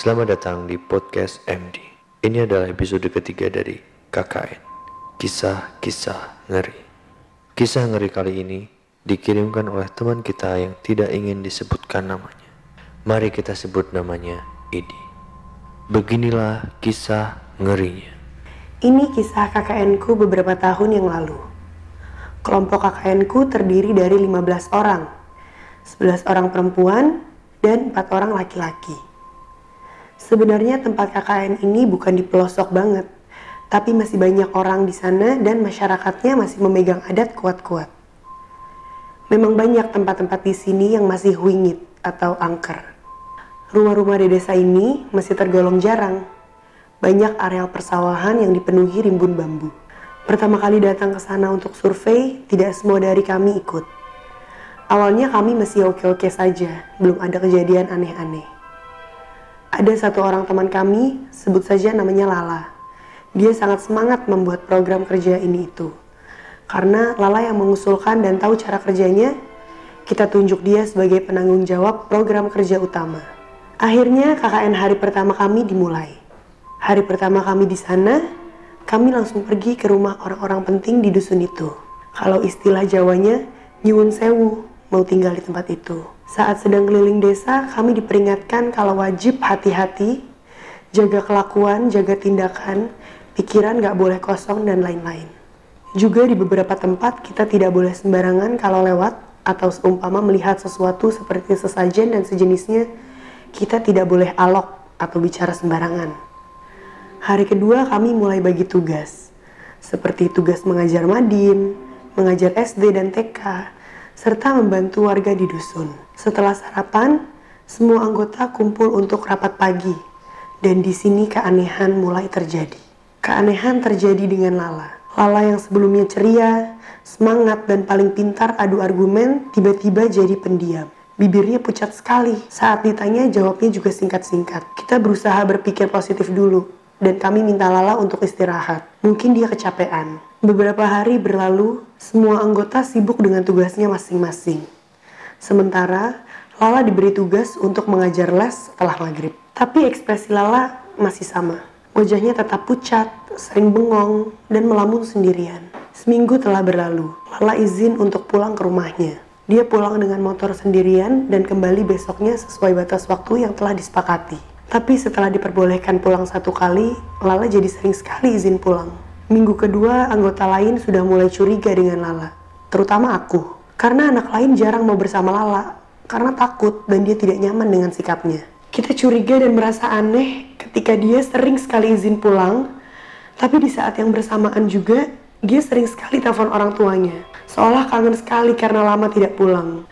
Selamat datang di podcast MD. Ini adalah episode ketiga dari KKN. Kisah-kisah ngeri. Kisah ngeri kali ini dikirimkan oleh teman kita yang tidak ingin disebutkan namanya. Mari kita sebut namanya Idi. Beginilah kisah ngerinya. Ini kisah KKN ku beberapa tahun yang lalu. Kelompok KKN ku terdiri dari 15 orang. 11 orang perempuan dan 4 orang laki-laki. Sebenarnya tempat KKN ini bukan di pelosok banget, tapi masih banyak orang di sana dan masyarakatnya masih memegang adat kuat-kuat. Memang banyak tempat-tempat di sini yang masih huingit atau angker. Rumah-rumah di desa ini masih tergolong jarang, banyak areal persawahan yang dipenuhi rimbun bambu. Pertama kali datang ke sana untuk survei, tidak semua dari kami ikut. Awalnya kami masih oke-oke saja, belum ada kejadian aneh-aneh. Ada satu orang teman kami, sebut saja namanya Lala. Dia sangat semangat membuat program kerja ini itu. Karena Lala yang mengusulkan dan tahu cara kerjanya, kita tunjuk dia sebagai penanggung jawab program kerja utama. Akhirnya KKN hari pertama kami dimulai. Hari pertama kami di sana, kami langsung pergi ke rumah orang-orang penting di dusun itu. Kalau istilah Jawanya, nyuwun sewu, mau tinggal di tempat itu. Saat sedang keliling desa, kami diperingatkan kalau wajib hati-hati, jaga kelakuan, jaga tindakan, pikiran gak boleh kosong, dan lain-lain. Juga di beberapa tempat kita tidak boleh sembarangan kalau lewat atau seumpama melihat sesuatu seperti sesajen dan sejenisnya, kita tidak boleh alok atau bicara sembarangan. Hari kedua kami mulai bagi tugas, seperti tugas mengajar Madin, mengajar SD dan TK, serta membantu warga di dusun. Setelah sarapan, semua anggota kumpul untuk rapat pagi, dan di sini keanehan mulai terjadi. Keanehan terjadi dengan Lala. Lala yang sebelumnya ceria, semangat, dan paling pintar adu argumen, tiba-tiba jadi pendiam. Bibirnya pucat sekali. Saat ditanya, jawabnya juga singkat-singkat. Kita berusaha berpikir positif dulu, dan kami minta Lala untuk istirahat. Mungkin dia kecapean. Beberapa hari berlalu, semua anggota sibuk dengan tugasnya masing-masing. Sementara, Lala diberi tugas untuk mengajar les setelah maghrib. Tapi ekspresi Lala masih sama. Wajahnya tetap pucat, sering bengong, dan melamun sendirian. Seminggu telah berlalu, Lala izin untuk pulang ke rumahnya. Dia pulang dengan motor sendirian dan kembali besoknya sesuai batas waktu yang telah disepakati. Tapi setelah diperbolehkan pulang satu kali, Lala jadi sering sekali izin pulang. Minggu kedua, anggota lain sudah mulai curiga dengan Lala, terutama aku. Karena anak lain jarang mau bersama Lala, karena takut dan dia tidak nyaman dengan sikapnya. Kita curiga dan merasa aneh ketika dia sering sekali izin pulang, tapi di saat yang bersamaan juga, dia sering sekali telepon orang tuanya. Seolah kangen sekali karena lama tidak pulang.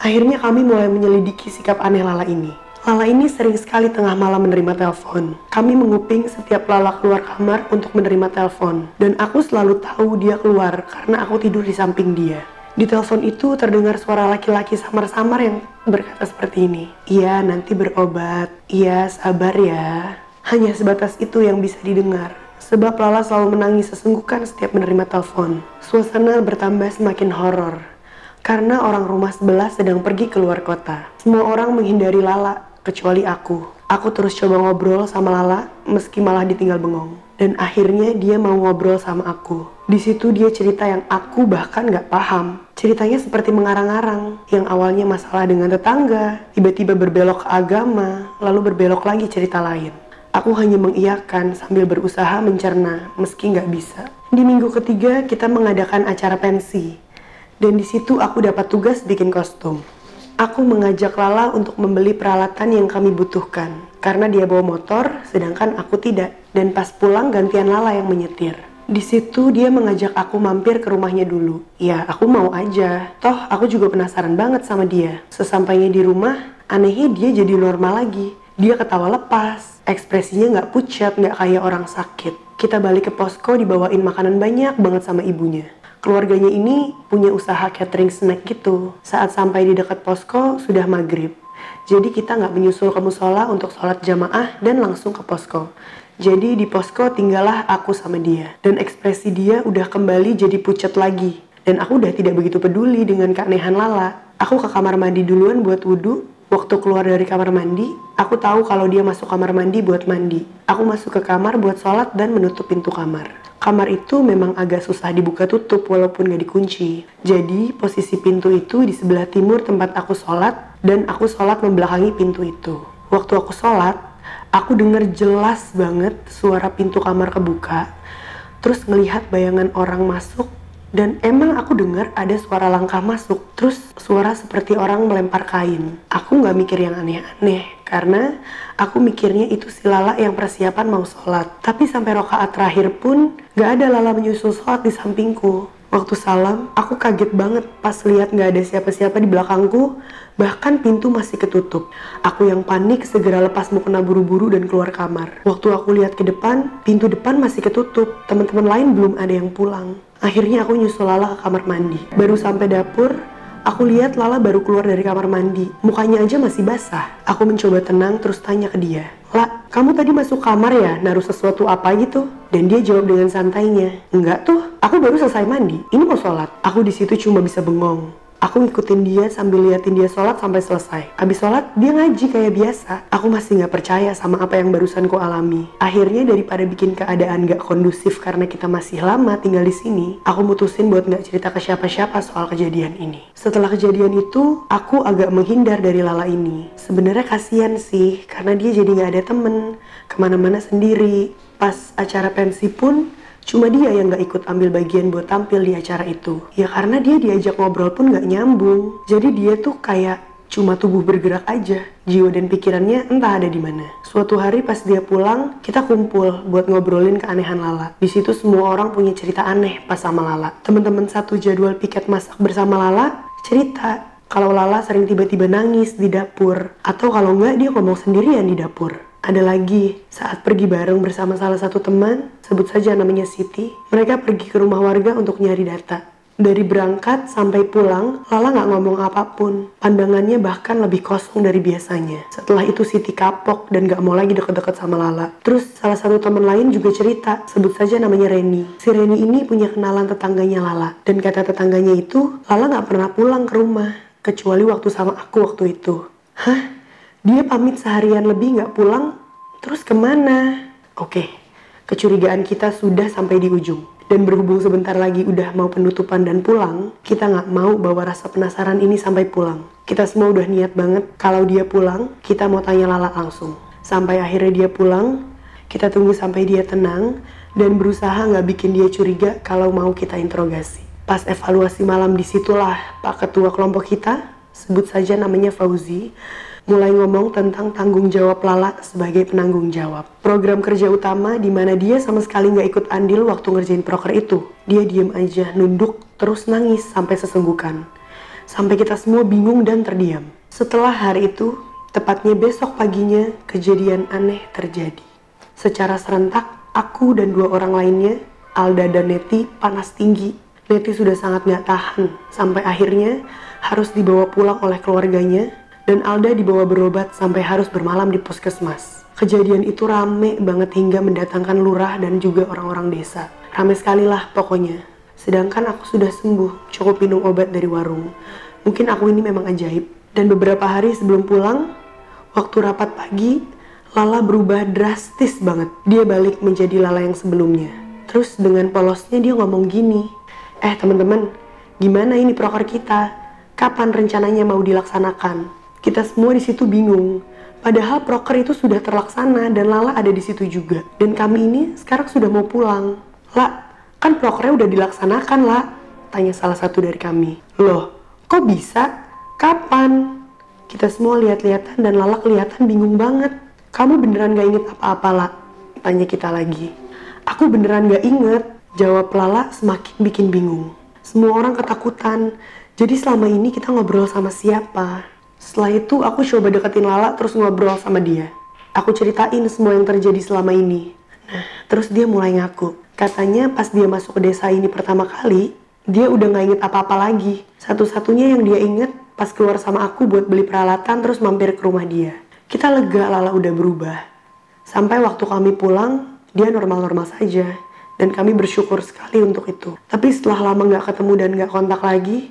Akhirnya kami mulai menyelidiki sikap aneh Lala ini. Lala ini sering sekali tengah malam menerima telepon. Kami menguping setiap Lala keluar kamar untuk menerima telepon. Dan aku selalu tahu dia keluar karena aku tidur di samping dia. Di telepon itu terdengar suara laki-laki samar-samar yang berkata seperti ini. Iya, nanti berobat. Iya, sabar ya. Hanya sebatas itu yang bisa didengar. Sebab Lala selalu menangis sesenggukan setiap menerima telepon. Suasana bertambah semakin horor. Karena orang rumah sebelah sedang pergi keluar kota. Semua orang menghindari Lala kecuali aku. Aku terus coba ngobrol sama Lala meski malah ditinggal bengong. Dan akhirnya dia mau ngobrol sama aku. Di situ dia cerita yang aku bahkan gak paham. Ceritanya seperti mengarang-arang. Yang awalnya masalah dengan tetangga, tiba-tiba berbelok ke agama, lalu berbelok lagi cerita lain. Aku hanya mengiyakan sambil berusaha mencerna meski gak bisa. Di minggu ketiga kita mengadakan acara pensi. Dan di situ aku dapat tugas bikin kostum. Aku mengajak Lala untuk membeli peralatan yang kami butuhkan karena dia bawa motor sedangkan aku tidak dan pas pulang gantian Lala yang menyetir. Di situ dia mengajak aku mampir ke rumahnya dulu. Ya, aku mau aja. Toh aku juga penasaran banget sama dia. Sesampainya di rumah, anehnya dia jadi normal lagi. Dia ketawa lepas, ekspresinya nggak pucat, nggak kayak orang sakit. Kita balik ke posko dibawain makanan banyak banget sama ibunya keluarganya ini punya usaha catering snack gitu. Saat sampai di dekat posko sudah maghrib. Jadi kita nggak menyusul ke musola untuk sholat jamaah dan langsung ke posko. Jadi di posko tinggallah aku sama dia. Dan ekspresi dia udah kembali jadi pucat lagi. Dan aku udah tidak begitu peduli dengan keanehan Lala. Aku ke kamar mandi duluan buat wudhu Waktu keluar dari kamar mandi, aku tahu kalau dia masuk kamar mandi buat mandi. Aku masuk ke kamar buat sholat dan menutup pintu kamar. Kamar itu memang agak susah dibuka tutup walaupun gak dikunci. Jadi posisi pintu itu di sebelah timur tempat aku sholat dan aku sholat membelakangi pintu itu. Waktu aku sholat, aku dengar jelas banget suara pintu kamar kebuka, terus ngelihat bayangan orang masuk dan emang aku dengar ada suara langkah masuk, terus suara seperti orang melempar kain. Aku nggak mikir yang aneh-aneh, karena aku mikirnya itu si Lala yang persiapan mau sholat. Tapi sampai rokaat terakhir pun nggak ada Lala menyusul sholat di sampingku. Waktu salam, aku kaget banget pas lihat nggak ada siapa-siapa di belakangku, bahkan pintu masih ketutup. Aku yang panik segera lepas mukena buru-buru dan keluar kamar. Waktu aku lihat ke depan, pintu depan masih ketutup. Teman-teman lain belum ada yang pulang. Akhirnya aku nyusul Lala ke kamar mandi. Baru sampai dapur, aku lihat Lala baru keluar dari kamar mandi. Mukanya aja masih basah. Aku mencoba tenang terus tanya ke dia. La, kamu tadi masuk kamar ya naruh sesuatu apa gitu? Dan dia jawab dengan santainya, enggak tuh, aku baru selesai mandi. Ini mau sholat. Aku di situ cuma bisa bengong. Aku ngikutin dia sambil liatin dia sholat sampai selesai. Abis sholat, dia ngaji kayak biasa. Aku masih nggak percaya sama apa yang barusan ku alami. Akhirnya daripada bikin keadaan gak kondusif karena kita masih lama tinggal di sini, aku mutusin buat nggak cerita ke siapa-siapa soal kejadian ini. Setelah kejadian itu, aku agak menghindar dari Lala ini. Sebenarnya kasihan sih, karena dia jadi nggak ada temen, ke mana-mana sendiri. Pas acara pensi pun, Cuma dia yang gak ikut ambil bagian buat tampil di acara itu. Ya karena dia diajak ngobrol pun gak nyambung. Jadi dia tuh kayak cuma tubuh bergerak aja. Jiwa dan pikirannya entah ada di mana. Suatu hari pas dia pulang, kita kumpul buat ngobrolin keanehan Lala. Di situ semua orang punya cerita aneh pas sama Lala. Teman-teman satu jadwal piket masak bersama Lala cerita kalau Lala sering tiba-tiba nangis di dapur atau kalau nggak dia ngomong sendirian di dapur. Ada lagi, saat pergi bareng bersama salah satu teman, sebut saja namanya Siti, mereka pergi ke rumah warga untuk nyari data. Dari berangkat sampai pulang, Lala nggak ngomong apa pun. Pandangannya bahkan lebih kosong dari biasanya. Setelah itu Siti kapok dan nggak mau lagi deket-deket sama Lala. Terus salah satu teman lain juga cerita, sebut saja namanya Reni. Si Reni ini punya kenalan tetangganya Lala. Dan kata tetangganya itu, Lala nggak pernah pulang ke rumah. Kecuali waktu sama aku waktu itu. Hah? Dia pamit seharian lebih nggak pulang, terus ke mana? Oke, kecurigaan kita sudah sampai di ujung. Dan berhubung sebentar lagi udah mau penutupan dan pulang, kita nggak mau bawa rasa penasaran ini sampai pulang. Kita semua udah niat banget, kalau dia pulang, kita mau tanya Lala langsung. Sampai akhirnya dia pulang, kita tunggu sampai dia tenang, dan berusaha nggak bikin dia curiga kalau mau kita interogasi. Pas evaluasi malam di situlah Pak Ketua kelompok kita, sebut saja namanya Fauzi, mulai ngomong tentang tanggung jawab Lala sebagai penanggung jawab. Program kerja utama di mana dia sama sekali nggak ikut andil waktu ngerjain proker itu. Dia diem aja, nunduk, terus nangis sampai sesenggukan. Sampai kita semua bingung dan terdiam. Setelah hari itu, tepatnya besok paginya, kejadian aneh terjadi. Secara serentak, aku dan dua orang lainnya, Alda dan Neti, panas tinggi. Neti sudah sangat nggak tahan, sampai akhirnya harus dibawa pulang oleh keluarganya dan Alda dibawa berobat sampai harus bermalam di puskesmas. Kejadian itu rame banget hingga mendatangkan lurah dan juga orang-orang desa. Rame sekali lah pokoknya. Sedangkan aku sudah sembuh, cukup minum obat dari warung. Mungkin aku ini memang ajaib. Dan beberapa hari sebelum pulang, waktu rapat pagi, Lala berubah drastis banget. Dia balik menjadi Lala yang sebelumnya. Terus dengan polosnya dia ngomong gini, Eh teman-teman, gimana ini proker kita? Kapan rencananya mau dilaksanakan? Kita semua di situ bingung. Padahal proker itu sudah terlaksana dan Lala ada di situ juga. Dan kami ini sekarang sudah mau pulang. La, kan prokernya udah dilaksanakan, La. Tanya salah satu dari kami. Loh, kok bisa? Kapan? Kita semua lihat-lihatan dan Lala kelihatan bingung banget. Kamu beneran gak inget apa-apa, La? Tanya kita lagi. Aku beneran gak inget. Jawab Lala semakin bikin bingung. Semua orang ketakutan. Jadi selama ini kita ngobrol sama siapa? Setelah itu aku coba deketin Lala terus ngobrol sama dia. Aku ceritain semua yang terjadi selama ini. Nah, terus dia mulai ngaku. Katanya pas dia masuk ke desa ini pertama kali, dia udah gak inget apa-apa lagi. Satu-satunya yang dia inget pas keluar sama aku buat beli peralatan terus mampir ke rumah dia. Kita lega Lala udah berubah. Sampai waktu kami pulang, dia normal-normal saja. Dan kami bersyukur sekali untuk itu. Tapi setelah lama gak ketemu dan gak kontak lagi,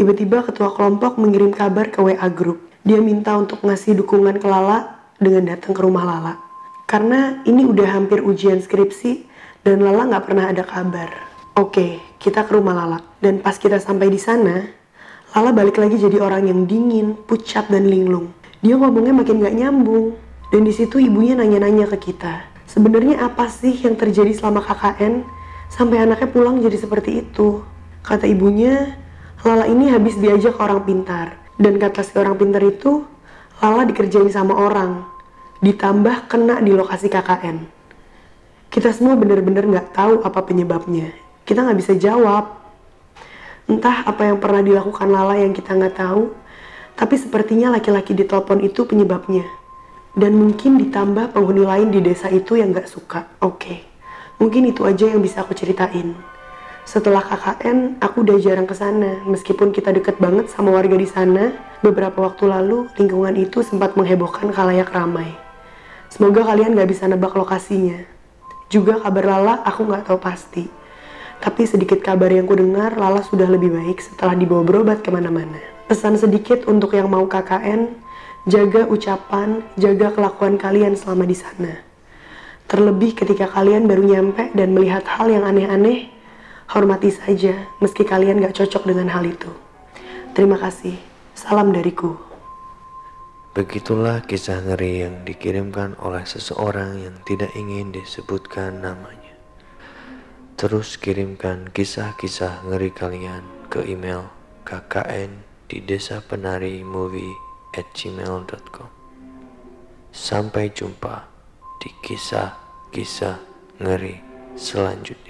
Tiba-tiba ketua kelompok mengirim kabar ke WA Group. Dia minta untuk ngasih dukungan ke Lala dengan datang ke rumah Lala. Karena ini udah hampir ujian skripsi dan Lala nggak pernah ada kabar. Oke, kita ke rumah Lala. Dan pas kita sampai di sana, Lala balik lagi jadi orang yang dingin, pucat, dan linglung. Dia ngomongnya makin nggak nyambung. Dan di situ ibunya nanya-nanya ke kita. Sebenarnya apa sih yang terjadi selama KKN sampai anaknya pulang jadi seperti itu? Kata ibunya, Lala ini habis diajak orang pintar. Dan kata si orang pintar itu, Lala dikerjain sama orang. Ditambah kena di lokasi KKN. Kita semua bener-bener nggak tahu apa penyebabnya. Kita nggak bisa jawab. Entah apa yang pernah dilakukan Lala yang kita nggak tahu, tapi sepertinya laki-laki di telepon itu penyebabnya. Dan mungkin ditambah penghuni lain di desa itu yang nggak suka. Oke, mungkin itu aja yang bisa aku ceritain. Setelah KKN, aku udah jarang ke sana. Meskipun kita deket banget sama warga di sana, beberapa waktu lalu lingkungan itu sempat menghebohkan kalayak ramai. Semoga kalian gak bisa nebak lokasinya. Juga kabar Lala aku nggak tahu pasti. Tapi sedikit kabar yang ku dengar, Lala sudah lebih baik setelah dibawa berobat ke mana-mana. Pesan sedikit untuk yang mau KKN, jaga ucapan, jaga kelakuan kalian selama di sana. Terlebih ketika kalian baru nyampe dan melihat hal yang aneh-aneh, hormati saja meski kalian gak cocok dengan hal itu. Terima kasih. Salam dariku. Begitulah kisah ngeri yang dikirimkan oleh seseorang yang tidak ingin disebutkan namanya. Terus kirimkan kisah-kisah ngeri kalian ke email kkn di desa penari movie at gmail.com Sampai jumpa di kisah-kisah ngeri selanjutnya.